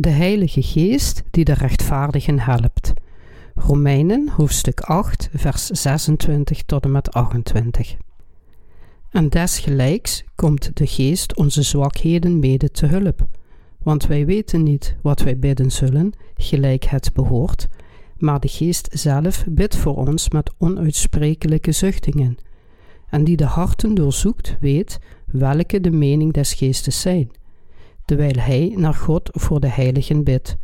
de Heilige Geest die de rechtvaardigen helpt. Romeinen hoofdstuk 8, vers 26 tot en met 28. En desgelijks komt de Geest onze zwakheden mede te hulp, want wij weten niet wat wij bidden zullen, gelijk het behoort, maar de Geest zelf bidt voor ons met onuitsprekelijke zuchtingen. En die de harten doorzoekt, weet welke de mening des Geestes zijn terwijl hij naar God voor de heiligen bidt.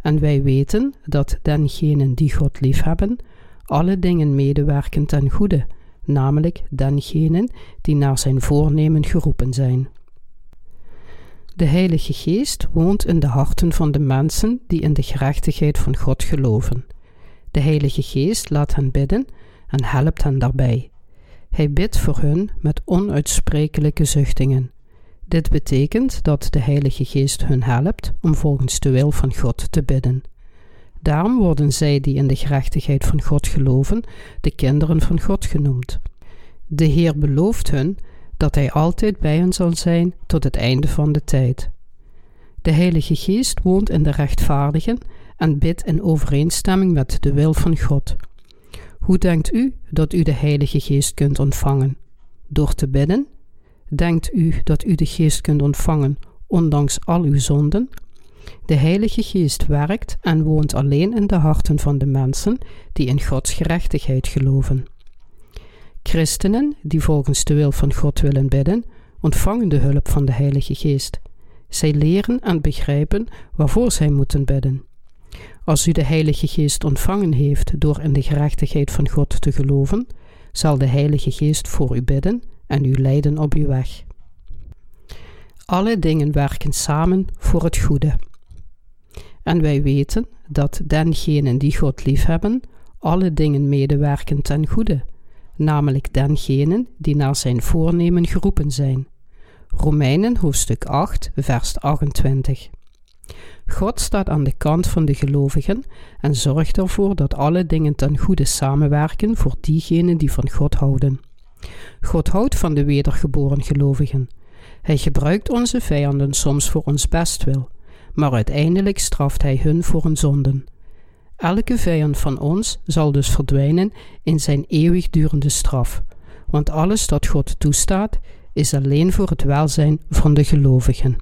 En wij weten dat dengenen die God liefhebben, alle dingen medewerken ten goede, namelijk dengenen die naar zijn voornemen geroepen zijn. De Heilige Geest woont in de harten van de mensen die in de gerechtigheid van God geloven. De Heilige Geest laat hen bidden en helpt hen daarbij. Hij bidt voor hun met onuitsprekelijke zuchtingen. Dit betekent dat de Heilige Geest hun helpt om volgens de wil van God te bidden. Daarom worden zij die in de gerechtigheid van God geloven, de kinderen van God genoemd. De Heer belooft hun dat Hij altijd bij hen zal zijn tot het einde van de tijd. De Heilige Geest woont in de rechtvaardigen en bidt in overeenstemming met de wil van God. Hoe denkt u dat u de Heilige Geest kunt ontvangen? Door te bidden Denkt u dat u de Geest kunt ontvangen, ondanks al uw zonden? De Heilige Geest werkt en woont alleen in de harten van de mensen die in Gods gerechtigheid geloven. Christenen die volgens de wil van God willen bidden, ontvangen de hulp van de Heilige Geest. Zij leren en begrijpen waarvoor zij moeten bidden. Als u de Heilige Geest ontvangen heeft door in de gerechtigheid van God te geloven, zal de Heilige Geest voor u bidden en u leiden op uw weg. Alle dingen werken samen voor het goede. En wij weten dat dengenen die God liefhebben, alle dingen medewerken ten goede, namelijk dengenen die naar zijn voornemen geroepen zijn. Romeinen hoofdstuk 8, vers 28. God staat aan de kant van de gelovigen en zorgt ervoor dat alle dingen ten goede samenwerken voor diegenen die van God houden. God houdt van de wedergeboren gelovigen. Hij gebruikt onze vijanden soms voor ons bestwil, maar uiteindelijk straft hij hun voor hun zonden. Elke vijand van ons zal dus verdwijnen in zijn eeuwigdurende straf, want alles dat God toestaat is alleen voor het welzijn van de gelovigen.